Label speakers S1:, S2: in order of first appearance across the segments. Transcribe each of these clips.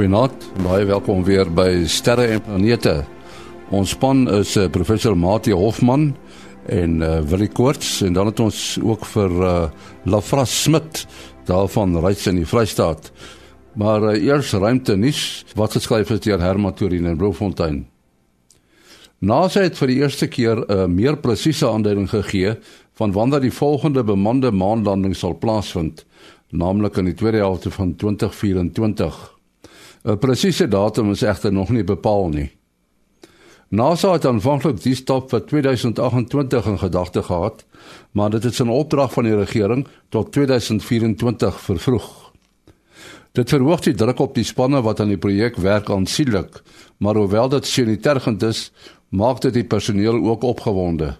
S1: Goeienaand, baie welkom weer by Sterre en Planete. Ons span is uh, professor Mati Hofman en uh, Willie Koorts en dan het ons ook vir uh, Lafra Smit daarvan reis in die Vrystaat. Maar uh, eers ruimte nuus wat geskryf is deur Herman Turin en Bloemfontein. NASA het vir die eerste keer 'n uh, meer presiese aanduiding gegee van wanneer die volgende bemande maanlanding sal plaasvind, naamlik in die tweede helfte van 2024. 'n Presiese datum is egter nog nie bepaal nie. NASA het aanvanklik die stop vir 2028 in gedagte gehad, maar dit is 'n opdrag van die regering tot 2024 vervroeg. Dit verhoog die druk op die spanne wat aan die projek werk aansienlik, maar hoewel dit sanitergend is, maak dit die personeel ook opgewonde.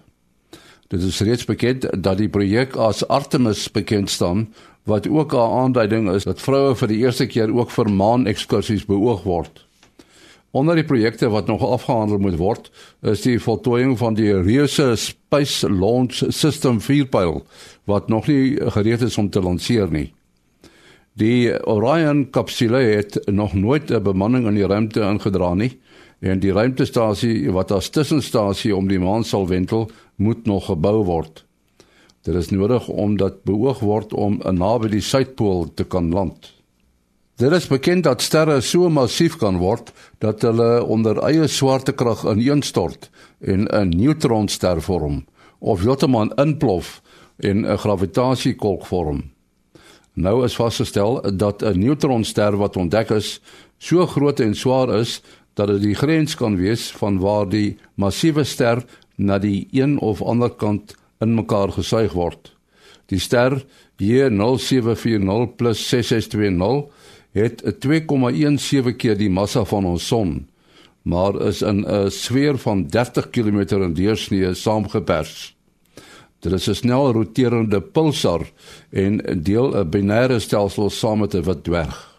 S1: Dit is reeds bekend dat die projek as Artemis bekend staan wat ook 'n aanduiding is dat vroue vir die eerste keer ook vir maan-ekskursies beoog word. Onder die projekte wat nog afgehandel moet word, is die voltooiing van die reuse Space Launch System 4-pyl wat nog nie gereed is om te lanseer nie. Die Orion kapsule het nog nooit 'n bemanning in die ruimte ingedra nie en die ruimtestasie wat as tussenstasie om die maan sal wentel, moet nog gebou word. Dit is nodig omdat beoog word om naby die suidpool te kan land. Dit is bekend dat sterre so massief kan word dat hulle onder eie swaartekrag ineenstort en 'n neutronster vorm of heeltemal inplof en 'n gravitasiekolk vorm. Nou is vasgestel dat 'n neutronster wat ontdek is so groot en swaar is dat dit die grens kan wees van waar die massiewe ster na die een of ander kant in mekaar gesuig word. Die ster J0740 + 6620 het 'n 2,17 keer die massa van ons son, maar is in 'n sfeer van 30 km in deursnee saamgepers. Dit is 'n snel roterende pulsar en deel 'n binêre stelsel saam met 'n wit dwerg.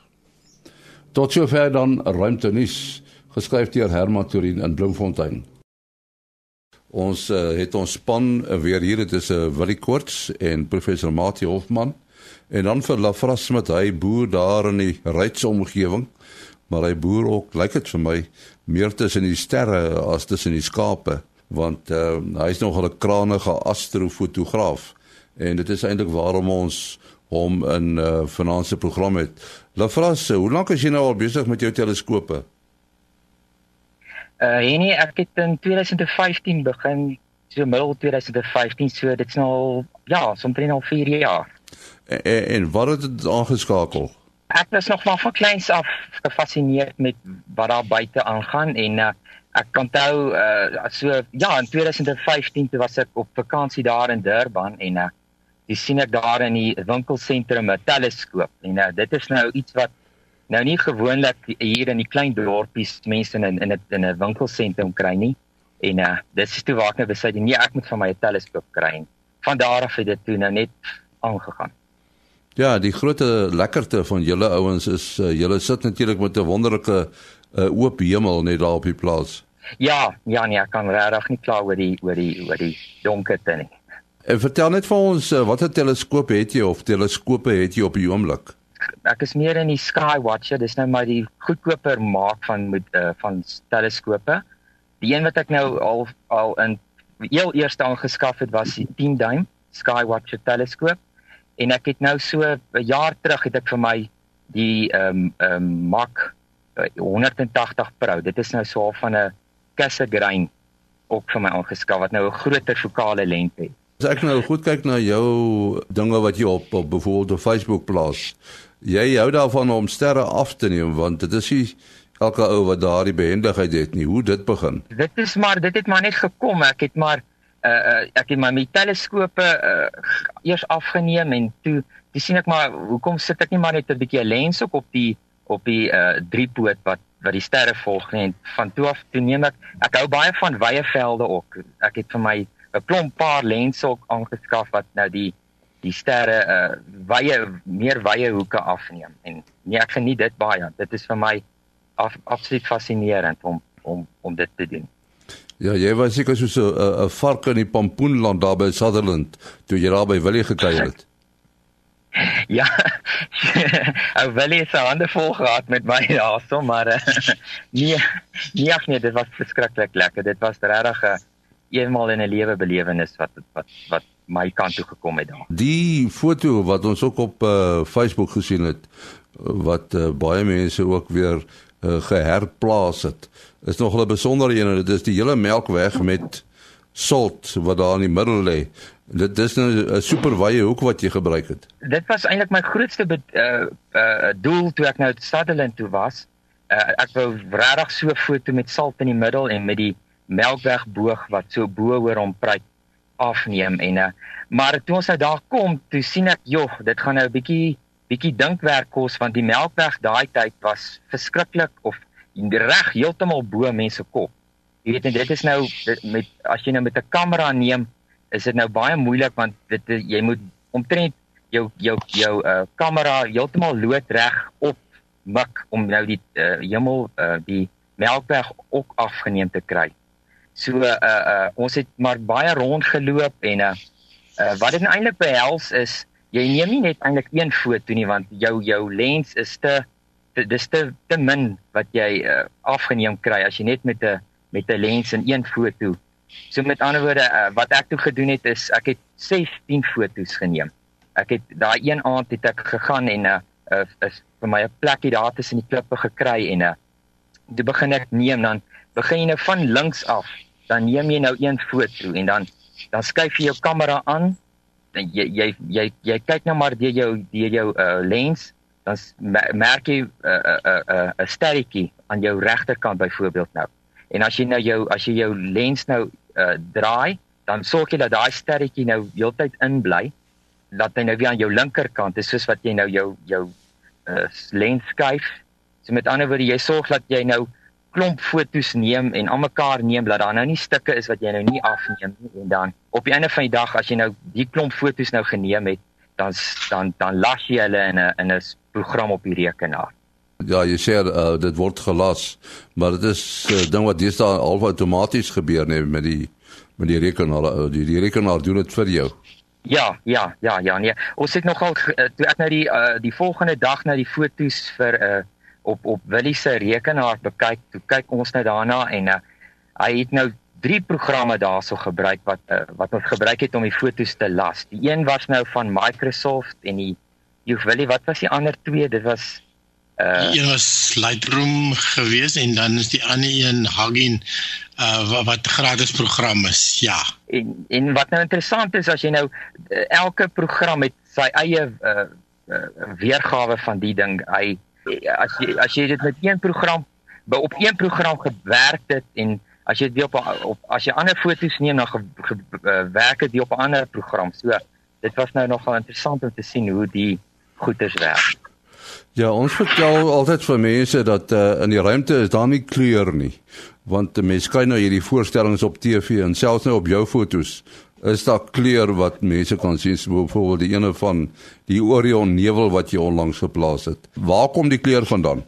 S1: Tot sover dan ruimte nuus geskryf deur Herman Turin in Bloemfontein. Ons uh, het ons span uh, weer hier dit is uh, Willie Koorts en professor Mati Hofman en dan vir Lafras met hy boer daar in die rydsomgewing maar hy boer ook lyk dit vir my meer tussen die sterre as tussen die skape want uh, hy is nog 'n kranige astrofotograaf en dit is eintlik waarom ons hom in 'n uh, finansiële program het. Lafras, hoe lank is jy nou al besig met jou teleskope?
S2: Uh nee, ek het in 2015 begin, so middel 2015, so dit's nou al ja, omtrent al 4 jaar.
S1: En, en wat het dit aangeskakel?
S2: Ek was nog maar van kleins af gefassineerd met wat daar buite aangaan en uh ek onthou uh so ja, in 2015 toe was ek op vakansie daar in Durban en uh dis sien ek daar in die winkelsentrum 'n teleskoop en uh dit is nou iets wat nou nie gewoonlik hier in die klein dorpies mense in in 'n in 'n winkelsentrum kry nie. En uh dis is toe waar ek nou besluit nee, ek moet van my 'n teleskoop kry. En van daar af het dit toe nou net aangegaan.
S1: Ja, die groot lekkerte van julle ouens is uh, julle sit natuurlik met 'n wonderlike uh, oop hemel net daar op die plaas.
S2: Ja, ja nee, ek kan regtig nie kla oor die oor die oor die donkerte nie.
S1: En vertel net vir ons watter teleskoop het jy of teleskope het jy op die oomblik?
S2: Ek is meer in die Skywatcher. Dis nou maar die goedkoper maak van met uh, van teleskope. Die een wat ek nou al al in heel eerste aangeskaf het was die 10 duim Skywatcher teleskoop en ek het nou so 'n jaar terug het ek vir my die ehm um, ehm um, Mach 180 Pro. Dit is nou so half van 'n Cassegrain ook vir my aangeskaf wat nou 'n groter fokale lengte het.
S1: As ek nou goed kyk na jou dinge wat jy op, op byvoorbeeld op Facebook plaas, jy hou daarvan om sterre af te neem want dit is nie elke ou wat daardie behendigheid het nie. Hoe dit begin?
S2: Dit is maar dit het maar net gekom. Ek het maar uh, uh, ek het my met teleskope uh, eers afgeneem en toe dis sien ek maar hoekom sit ek nie maar net 'n bietjie lens ook op die op die uh, driepoot wat wat die sterre volg en van toe af toe neem ek ek hou baie van wye velde ook. Ek het vir my 'n klomp paar lense ook aangeskaf wat nou die die sterre uh wye meer wye hoeke afneem en nee ek geniet dit baie dit is vir my af, absoluut fascinerend om om om dit te doen
S1: Ja jy was seker so 'n uh, 'n vark in die Pampoenland daar by Sutherland toe jy daar by Willie gekry het
S2: Ja. Ou Willie se hande vol gehad met my daarso, maar uh, nee, nee, ag nee, dit was verskriklik lekker. Dit was regtig 'n uh, eenmal in 'n lewe belewenis wat wat wat my kant toe gekom het daar.
S1: Die foto wat ons ook op uh, Facebook gesien het wat uh, baie mense ook weer uh, geherplaas het. Is nog 'n besondere een, dit is die hele melkweg met salt wat daar in die middel lê. Dit is nou 'n super wye hoek wat jy gebruik het.
S2: Dit was eintlik my grootste uh uh doel toe ek nou Sutherland toe was. Uh ek wou regtig so 'n foto met salt in die middel en met die melkweg boog wat so bo oor hom pryk afneem en uh maar toe ons nou daar kom, toe sien ek, "Jog, dit gaan nou 'n bietjie bietjie dinkwerk kos want die melkweg daai tyd was verskriklik of reg heeltemal bo mense kop." Jy weet en dit is nou dit, met as jy nou met 'n kamera neem, is dit nou baie moeilik want dit jy moet omtrent jou jou jou uh kamera heeltemal loodreg op mik om nou die uh, hemel uh die melkweg ook afgeneem te kry. So uh uh ons het maar baie rondgeloop en uh, uh wat dit eintlik behels is jy neem nie net eintlik een foto nie want jou jou lens is te dis te te min wat jy uh, afgeneem kry as jy net met 'n met 'n lens in een foto. So met ander woorde uh, wat ek toe gedoen het is ek het 16 fotos geneem. Ek het daai een aand het ek gegaan en uh, uh is vir my 'n plekkie daar tussen die klippe gekry en uh toe begin ek neem dan begin jy nou van links af, dan neem jy nou een foto en dan dan skuif jy jou kamera aan. Dan jy jy jy jy kyk nou maar deur jou deur jou uh, lens, dan merk jy 'n uh, 'n uh, 'n uh, uh, sterretjie aan jou regterkant byvoorbeeld nou. En as jy nou jou as jy jou lens nou uh, draai, dan sorg jy dat daai sterretjie nou heeltyd in bly. Laat hy nou weer aan jou linkerkant is soos wat jy nou jou jou uh, lens skuif. So met ander woorde, jy sorg dat jy nou klomp fotos neem en almekaar neem dat daar nou nie stukke is wat jy nou nie afneem nie en dan op die einde van die dag as jy nou die klomp fotos nou geneem het dan dan dan las jy hulle in 'n in 'n program op die rekenaar.
S1: Ja, jy sê uh, dit word gelas, maar dit is uh, ding wat dis daar al outomaties gebeur net met die met die rekenaar uh, die, die rekenaar doen dit vir jou.
S2: Ja, ja, ja, ja, nee. Ons het nogal toe ek nou die uh, die volgende dag nou die fotos vir 'n uh, op op Willie se rekenaar bekyk, toe kyk ons nou daarna en uh, hy het nou drie programme daarso gebruik wat uh, wat ons gebruik het om die fotos te las. Die een was nou van Microsoft en die jy Willie, wat was die ander twee? Dit was
S3: uh die een was Lightroom geweest en dan is die ander een Hugging uh wat, wat gratis program is. Ja.
S2: En en wat nou interessant is as jy nou elke program het sy eie uh, uh weergawe van die ding. Hy as jy as jy dit met een program by op een program gewerk het en as jy dit op op as jy ander foto's neem dan eh, werk dit op 'n ander program. So dit was nou nogal interessant om te sien hoe die goeders werk.
S1: Ja, ons vertel altyd vir mense dat uh, in die ruimte is daar nie kleur nie. Want mense kyk nou hierdie voorstellings op TV en selfs nou op jou foto's is daar kleur wat mense kan sien so byvoorbeeld die ene van die Orion nevel wat jy onlangs geplaas het. Waar kom die kleur vandaan?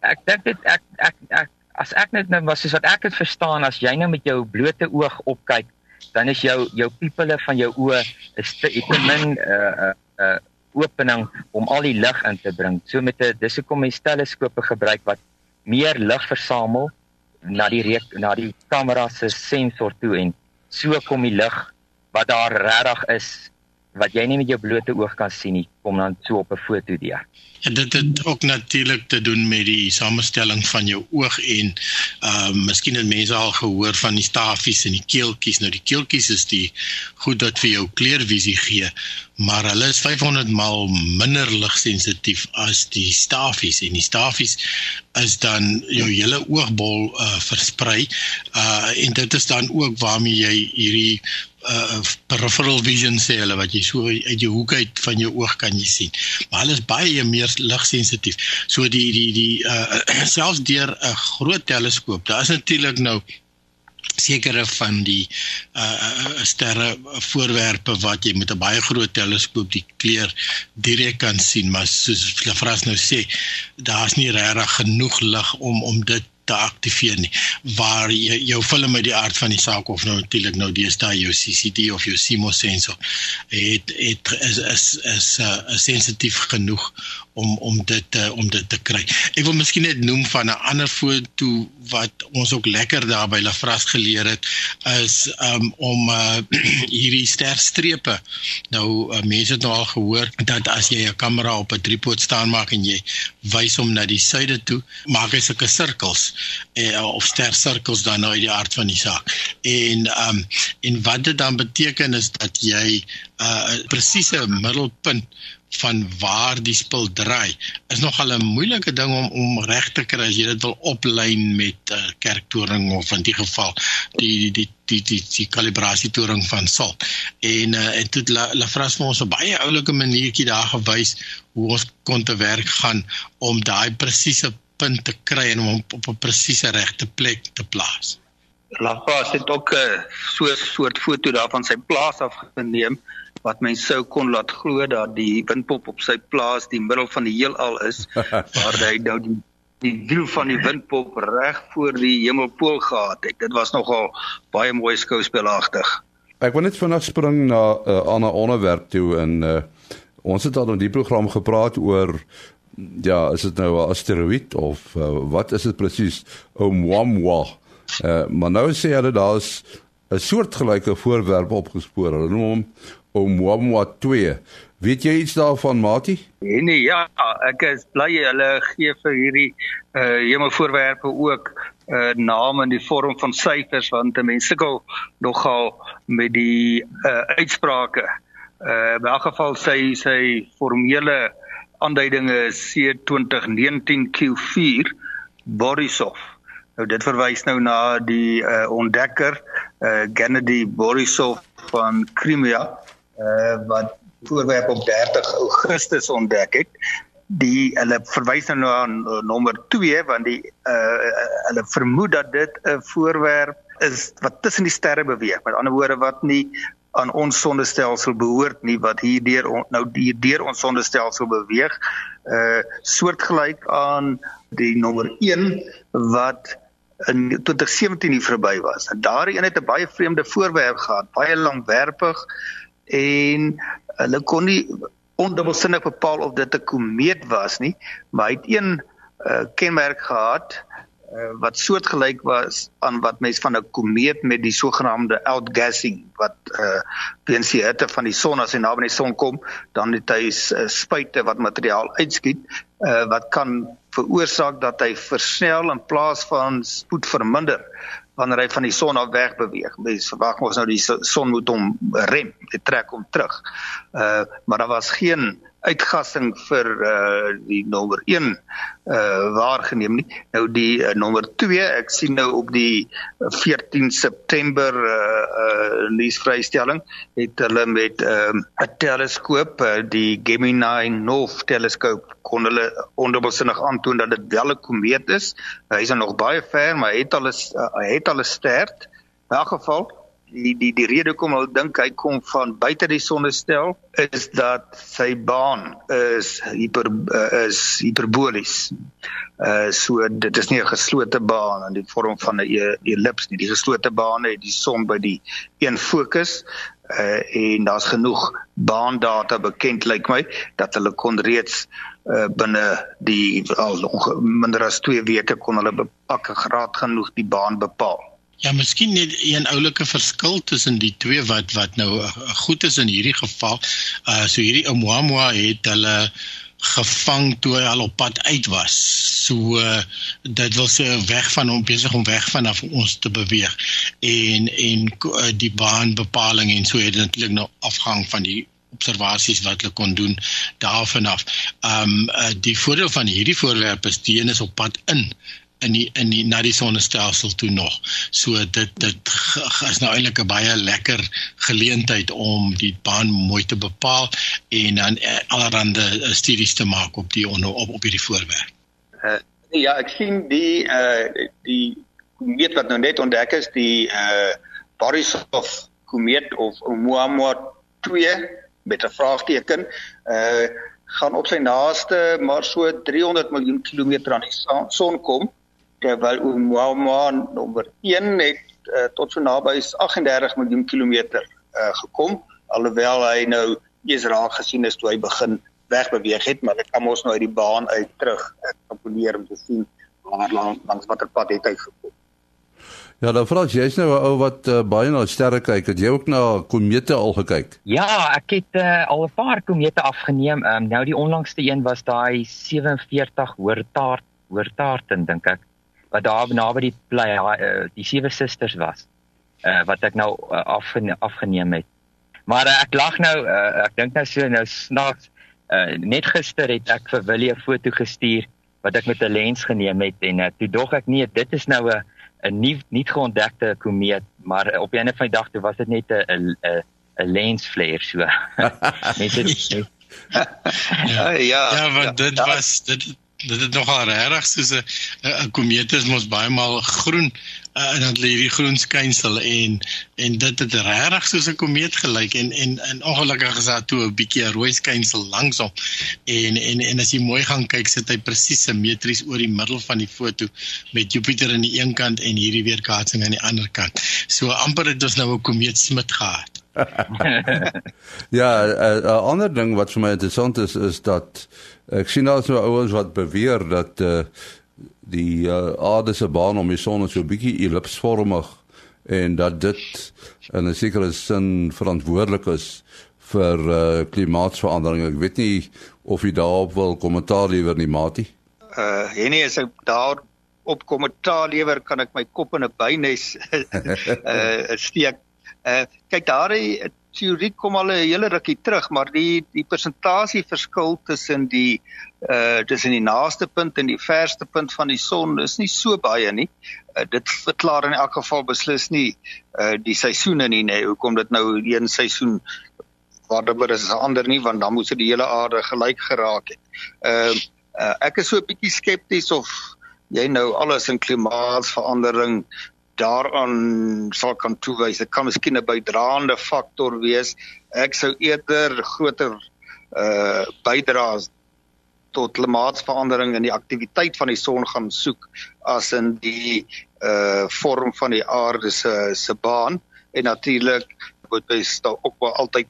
S2: Ek dink dit ek ek ek as ek net nou was soos wat ek dit verstaan as jy nou met jou blote oog opkyk, dan is jou jou pupille van jou oë is te, te min 'n uh, 'n uh, opening om al die lig in te bring. So met 'n dis hoekom jy teleskope gebruik wat meer lig versamel na die reek, na die kamera se sensor toe en so kom die lig wat daar regtig is wat jy nie met jou blote oog kan sien nie kom dan so op 'n foto deur.
S3: En dit het ook natuurlik te doen met die samestelling van jou oog en ehm uh, miskien het mense al gehoor van die stafies en die keeltjies. Nou die keeltjies is die goed wat vir jou kleurvisie gee, maar hulle is 500 maal minder ligsensitief as die stafies en die stafies is dan jou hele oogbol uh, versprei. Uh en dit is dan ook waarmee jy hierdie uh peripheral vision sê hulle wat jy so uit jou hoek uit van jou oog kan jy sien. Maar hulle is baie meer ligsensitief. So die die die uh selfs deur 'n groot teleskoop, daar is natuurlik nou sekere van die uh sterre voorwerpe wat jy met 'n baie groot teleskoop die kleur direk kan sien, maar soos Lafras nou sê, daar's nie regtig genoeg lig om om dit te aktiveer nie waar jy, jou film uit die aard van die saak of nou natuurlik nou deesdae jou CCD of jou CMOS sensor het het is is is uh, sensitief genoeg om om dit uh, om dit te kry. Ek wil miskien net noem van 'n ander foto wat ons ook lekker daar by Lafras geleer het is um, om uh, hierdie sterstrepe. Nou uh, mense het nou al gehoor dat as jy 'n kamera op 'n tripod staan maak en jy wys hom na die suide toe, maak hy sulke sirkels uh, of stersirkels dan nou uit die aard van die saak. En um, en wat dit dan beteken is dat jy 'n uh, presiese middelpunt van waar die spul draai is nogal 'n moeilike ding om om reg te kry as jy dit wil oplyn met 'n uh, kerktoring of in die geval die die die die die kalibrasie toring van salt. En uh, en dit la, la vir ons 'n baie oulike maniertjie daar gewys hoe ons kon te werk gaan om daai presiese punt te kry en om op 'n presiese regte plek te plaas.
S4: Lafras het ook 'n uh, so 'n soort foto daarvan sy plaas afgeneem wat mens sou kon laat glo dat die windpop op sy plaas die middel van die heelal is waar hy nou die die wiel van die windpop reg voor die hemelpool gehad het. Dit was nogal baie mooi skouspelagtig.
S1: Ek wil net vinnig spring na 'n uh, eh, ander onderwerp toe en uh, ons het al in die program gepraat oor ja, is dit nou 'n asteroïde of uh, wat is dit presies? Oumuamua. Uh, maar nou sê hulle daar's 'n soortgelyke voorwerp opgespoor. Hulle noem hom Oumuamua 2. Weet jy iets daarvan, Mati?
S4: Nee, nee, ja, ek is bly hulle gee vir hierdie uh hemelvoorwerpe ook uh, naam in die vorm van syfers want mense sukkel nogal met die uh uitsprake. Uh in elk geval sy sy formele aanduiding is C2019Q4 Borisov. Nou dit verwys nou na die uh ontdekker uh Gennady Borisov van Crimea uh wat voorwerp op 30 Augustus ontdek het. Die hulle verwys nou uh, nommer 2 want die uh hulle vermoed dat dit 'n voorwerp is wat tussen die sterre beweeg. Met ander woorde wat nie aan ons sonnestelsel behoort nie wat hier deur nou hier deur ons sonnestelsel beweeg. Uh soortgelyk aan die nommer 1 wat in 2017 hier verby was. En daardie een het 'n baie vreemde voorwerp gehad, baie langwerpig en hulle kon nie ondubbelsinnig bepaal of dit 'n komeet was nie, maar hy het een uh, kenmerk gehad wat soortgelyk was aan wat mense van 'n komeet met die sogenaamde outgassing wat uh weens die hitte van die son as hy naby die son kom, dan het hy uh, spuite wat materiaal uitskiet uh wat kan veroorsaak dat hy versnel in plaas van spoed verminder wanneer hy van die son af weg beweeg. Mens verwag mos nou die son moet hom rem, dit trek hom terug. Uh maar daar was geen uitgassing vir uh die nommer 1 uh waargeneem nie. Nou die uh, nommer 2, ek sien nou op die 14 September uh uh nuusvrystelling het hulle met 'n uh, teleskoop, uh, die Gemini North teleskoop kon hulle onderbesinnig aantoon dat dit wel 'n komeet is. Hy is nog baie ver, maar hy het al 'n hy het al 'n stert. In elk geval die die die rede kom hulle dink hy kom van buite die sonnestel is dat sy baan is hiper uh, is hiperbolies. Uh so dit is nie 'n geslote baan in die vorm van 'n ellips nie. Die geslote bane het die son by die een fokus uh en daar's genoeg baandata bekend lyk my dat hulle kon reeds uh binne die al minder as 2 weke kon hulle bepak graad genoeg die baan bepaal.
S3: Ja, miskien net 'n oulike verskil tussen die twee wat wat nou uh, goed is in hierdie geval. Uh so hierdie Oumuamua het hulle gevang toe hy al op pad uit was. So uh, dit wil sê weg van hom besig om weg vanaf ons te beweeg en en uh, die baanbepaling en so het dit natuurlik nou afhang van die observasies wat hulle kon doen daarvan af. Um uh, die voordeel van hierdie voorwerp is die een is op pad in in die in die na die sonnestelsel toe nog. So dit dit is nou eintlik 'n baie lekker geleentheid om die baan mooi te bepaal en dan uh, allerhande uh, studies te maak op die onder, op op hierdie voorwerp.
S4: Uh, ja, ek sien die uh die komeet wat nou net ontdek is, die uh Borisov komeet of Oumuamua 2 met 'n vraagteken. Uh gaan op sy naaste maar so 300 miljoen kilometer aan die son kom terwyl Oumuamua nommer 1 het uh, tot so naby 38 miljoen kilometer uh, gekom alhoewel hy nou eers raak gesien is toe hy begin wegbeweeg het maar dit kan ons nou uit die baan uit terug kalkuleer om te sien waar langs, langs watter pad het hy gekom
S1: Ja, dan vra jy jy's nou 'n ou wat uh, baie na sterre kyk. Het jy ook na komete al gekyk?
S2: Ja, ek het uh, al 'n paar komete afgeneem. Um, nou die onlangste een was daai 47 Hoortaart, Hoortaarten dink ek, wat daar naby die bly uh, die sewe susters was. Uh, wat ek nou uh, afgene afgeneem het. Maar uh, ek lag nou, uh, ek dink nou so nou snaaks. Uh, net gister het ek vir Willie 'n foto gestuur wat ek met 'n lens geneem het en uh, toe dog ek nee, dit is nou 'n 'n nie nie geontdekte komeet, maar op 'n of ander dag toe was dit net 'n 'n 'n lens flare so. Mense
S3: ja, ja, ja, want ja, dit ja. was dit dit het nogal regtig soos 'n 'n komeet is mos baie maal groen uh, en dan lê hierdie groen skynsel en en dit het regtig soos 'n komeet gelyk en en en ongelukkig is daar toe 'n bietjie 'n rooi skynsel langs hom en en en as jy mooi gaan kyk sit hy presies simmetries oor die middel van die foto met Jupiter aan die een kant en hierdie weerkaatsing aan die ander kant. So amper het ons nou 'n komeet smit gehad.
S1: Ja, eh, 'n ander ding wat vir my interessant is is dat ek sien daar so ouens wat beweer dat uh, die uh, aarde se baan om die son so 'n bietjie ellipsvormig en dat dit in 'n sekere sin verantwoordelik is vir uh, klimaatsverandering. Ek weet nie of jy daarop wil kommentaar lewer nie, Mati.
S4: Uh, Henny, as ek daar op kommentaar lewer, kan ek my kop in 'n bynes uh steek. Uh kyk daar die teorie kom al 'n hele rukkie terug, maar die die persentasie verskil tussen die uh tussen die naaste punt en die verste punt van die son is nie so baie nie. Uh, dit verklaar in elk geval beslis nie uh die seisoene nie, nee. Hoekom dit nou een seisoen waardeer is 'n ander nie, want dan moes dit die hele aarde gelyk geraak het. Uh, uh ek is so 'n bietjie skepties of jy nou alles in klimaatsverandering daaraan sal kan toewys. Dit kan miskien 'n bydraende faktor wees. Ek sou eerder groter uh bydraes tot klimaatsverandering en die aktiwiteit van die son gaan soek as in die uh vorm van die aarde se se baan en natuurlik moet jy ook wel altyd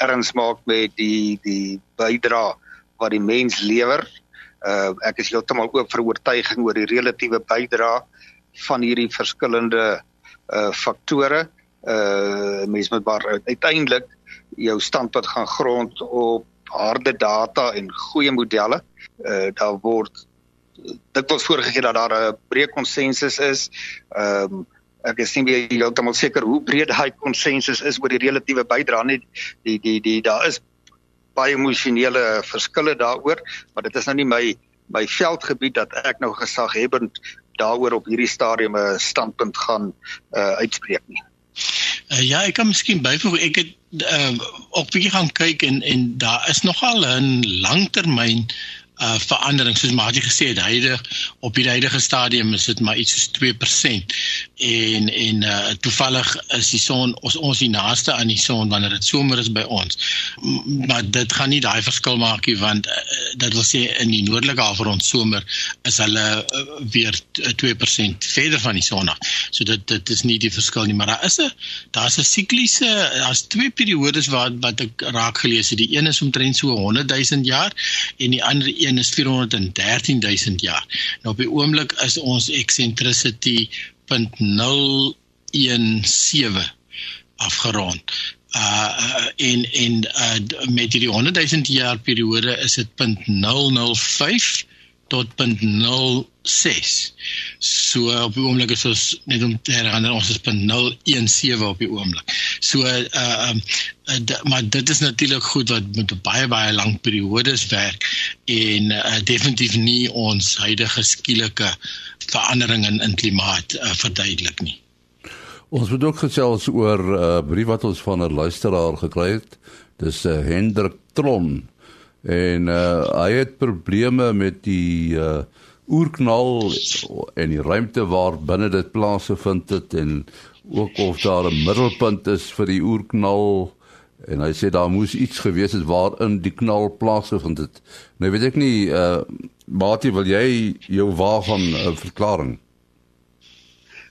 S4: erns maak met die die bydra wat die mens lewer. Uh ek is heeltemal ook vir oortuiging oor die relatiewe bydra van hierdie verskillende uh faktore. Uh mens moet maar uiteindelik jou standpunt gaan grond op harde data en goeie modelle. Uh daar word dit word voorgegee dat daar 'n breë konsensus is. Ehm um, ek is nie heeltemal seker hoe breed daai konsensus is oor die relatiewe bydrae nie. Die die die daar is baie emosionele verskille daaroor, maar dit is nou nie my my veldgebied dat ek nou gesaghebend daaroor op hierdie stadium 'n standpunt gaan uh uitspreek nie.
S3: Uh, ja, ek kan miskien byvoeg ek het uh, op bietjie gaan kyk en en daar is nogal 'n langtermyn uh verandering soos jy gesê het hyde op die huidige stadium is dit maar iets soos 2% en en uh toevallig is die son ons ons die naaste aan die son wanneer dit somer is by ons. Maar dit gaan nie daai verskil maak nie want uh, dit wil sê in die noordelike halfrond somer is hulle uh, weer 2% verder van die son af. So dit dit is nie die verskil nie maar daar is 'n daar's 'n sikliese daar's twee periodes wat wat ek raak gelees het. Die een is omtrent so 100 000 jaar en die ander een is 413 000 jaar. Nou op die oomblik is ons eccentricity 0.017 afgerond. Uh en en uh met die 100 000 jaar periode is dit 0.005 tot 0.06. So op die oomblik is ons net om te herinner ons is 0.017 op die oomblik. So uh um maar dit is natuurlik goed wat met baie baie lang periodes werk en uh, definitief nie ons huidige skielike verandering in in klimaat uh, verduidelik nie.
S1: Ons moet ook gesels oor 'n uh, brief wat ons van 'n luisteraar gekry het. Dis uh, Hendrik Tron en uh, hy het probleme met die uh, oerknal en die ruimte waar binne dit plaasgevind het en ook of daar 'n middelpunt is vir die oerknal en hy sê daar moes iets gewees het waarin die knal plaasgevind het. Nou weet ek nie uh Mati wil jy jou waarvan 'n uh, verklaring?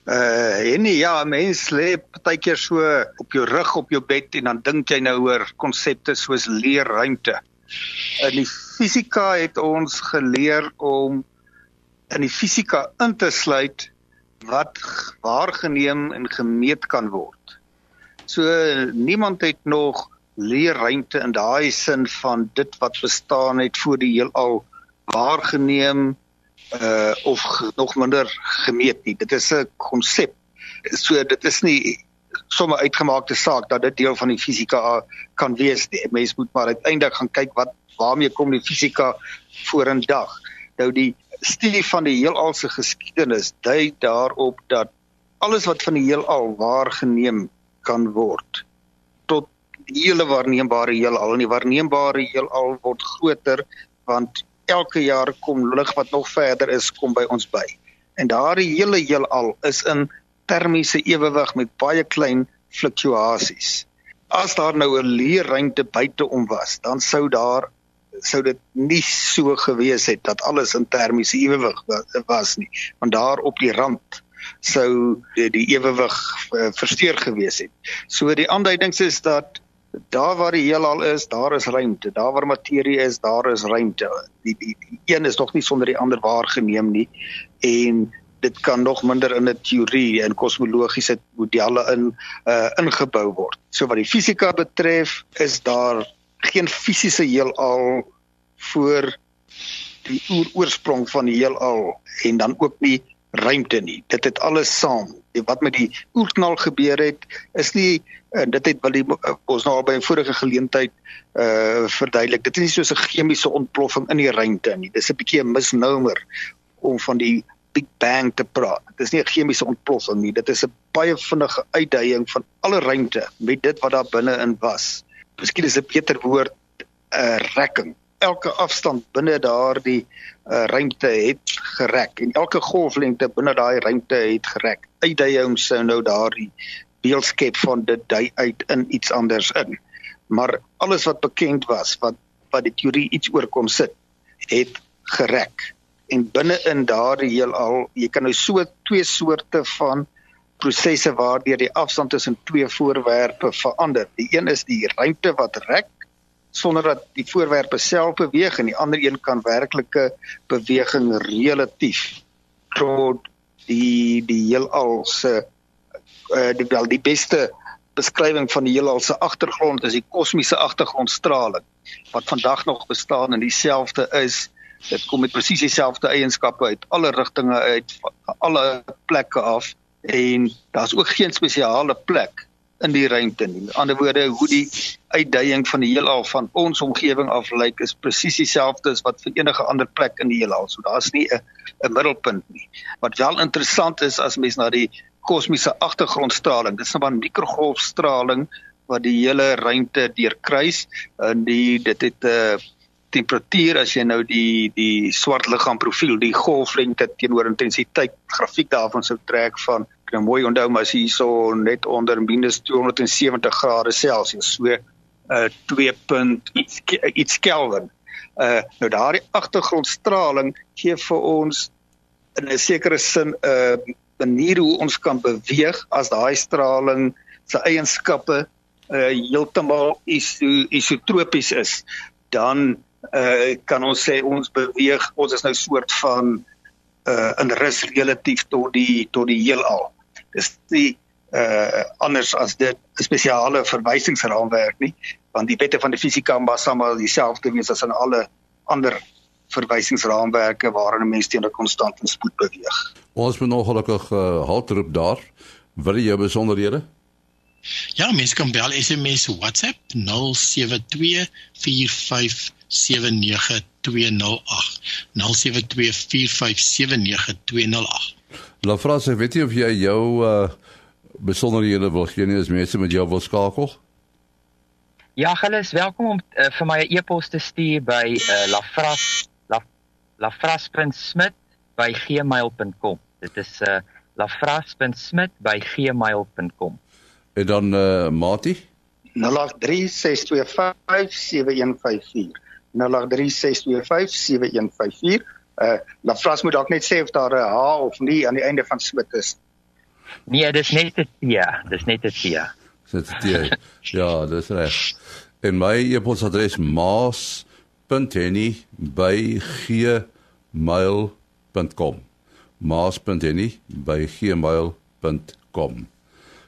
S4: Uh en ja, mens lê partykeer so op jou rug op jou bed en dan dink jy nou oor konsepte soos leerruimte. In die fisika het ons geleer om in die fisika in te sluit wat waargeneem en gemeet kan word. So niemand het nog leerruimte in daai sin van dit wat bestaan het voor die heelal waargeneem uh of nog minder gemeet nie. Dit is 'n konsep. So dit is nie sommer uitgemaakte saak dat dit deel van die fisika kan wees. Die mens moet maar uiteindelik gaan kyk wat waarmee kom die fisika vorendag. Nou die studie van die heelal se geskiedenis dui daarop dat alles wat van die heelal waargeneem kan word tot die hele waarneembare heelal en die waarneembare heelal word groter want elke jaar kom lig wat nog verder is kom by ons by. En daardie hele heelal is in termiese ewewig met baie klein fluktuasies. As daar nou 'n leerruimte buite om was, dan sou daar sou dit nie so gewees het dat alles in termiese ewewig was nie, want daar op die rand sou die, ewewig uh, versteur gewees het. So die aanduidings is dat daar waar die heelal is, daar is ruimte. Daar waar materie is, daar is ruimte. Die die, die een is nog nie sonder die ander waargeneem nie en dit kan nog minder in 'n teorie en kosmologiese modelle in uh ingebou word. So wat die fisika betref, is daar geen fisiese heelal voor die oorsprong van die heelal en dan ook nie ruimte nie. Dit het alles saam. Wat met die oerknal gebeur het, is nie uh, dit het wel die, uh, ons nou al by 'n vorige geleentheid uh verduidelik. Dit is nie soos 'n chemiese ontploffing in die ruimte nie. Dis 'n bietjie 'n misnomer om van die Big Bang te praat. Dit is nie 'n chemiese ontploffing nie. Dit is 'n baie vinnige uitdaging van alle ruimte met dit wat daar binne in was. Miskien is 'n beter woord 'n uh, rekking elke afstand binne daardie uh, ruimte het gerek en elke golflengte binne daai ruimte het gerek. Uitdaging sou nou daardie beeldskep van dit dui uit in iets anders in. Maar alles wat bekend was wat wat die teorie iets oorkom sit, het gerek. En binne in daardie heelal, jy kan nou so twee soorte van prosesse waardeur die afstand tussen twee voorwerpe verander. Die een is die ruimte wat rek sonder dat die voorwerpe self beweeg en die ander een kan werklike beweging relatief tot die die heelal se uh, die die beste beskrywing van die heelal se agtergrond is die kosmiese agtergrondstraling wat vandag nog bestaan en dieselfde is dit kom met presies dieselfde eienskappe uit alle rigtinge uit alle plekke af en daar's ook geen spesiale plek in die ruimte nie. Met ander woorde, hoe die uitdaging van die heelal van ons omgewing af lyk is presies dieselfde as wat vir enige ander plek in die heelal. So daar's nie 'n 'n middelpunt nie. Wat wel interessant is as mens na die kosmiese agtergrondstraling, dit is nou maar mikrogolfstraling wat die hele ruimte deurkruis en die dit het 'n uh, temperatuur as jy nou die die swart liggaam profiel, die golflengte teenoor intensiteit grafiek daarvan sou trek van ek nou mooi onthou maar as hierso net onder minus 270 grade Celsius so uh 2. iets Kelvin. Uh nou daardie agtergrondstraling gee vir ons in 'n sekere sin 'n uh, manier hoe ons kan beweeg as daai straling se eienskappe uh heeltemal iso isotropies is dan uh kan ons sê ons beweeg ons is nou soort van uh in rus relatief tot die tot die heelal dis nie uh anders as dit 'n spesiale verwysingsraamwerk nie want die wette van die fisika was sommer dieselfde wees as in alle ander verwysingsraamwerke waarin 'n mens teen 'n konstante spoed beweeg.
S1: Ons moet nog gelukkig uh, haltroep daar. Wil jy besonderhede?
S3: Ja, mens kan bel SMS WhatsApp 072 45 0724579208
S1: Lafras, ek weet nie of jy jou uh besonderhede wil gee nie as mense met jou wil skakel.
S2: Ja, hulle is welkom om uh, vir my 'n e e-pos te stuur by uh, lafras laf, lafras.smit@gmail.com. Dit is uh lafras.smit@gmail.com.
S1: En dan uh Mati
S4: 0836257154 0836257154. Uh, dan vras moet dalk net sê of daar 'n H of nie aan die einde van Smit is.
S2: Nee, dis net 'n T. Dis net 'n T.
S1: Dis 'n T. Ja, dis reg. En my e-posadres maas.henny@gmail.com. maas.henny@gmail.com.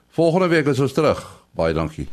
S1: Volgende week is ons terug. Baie dankie.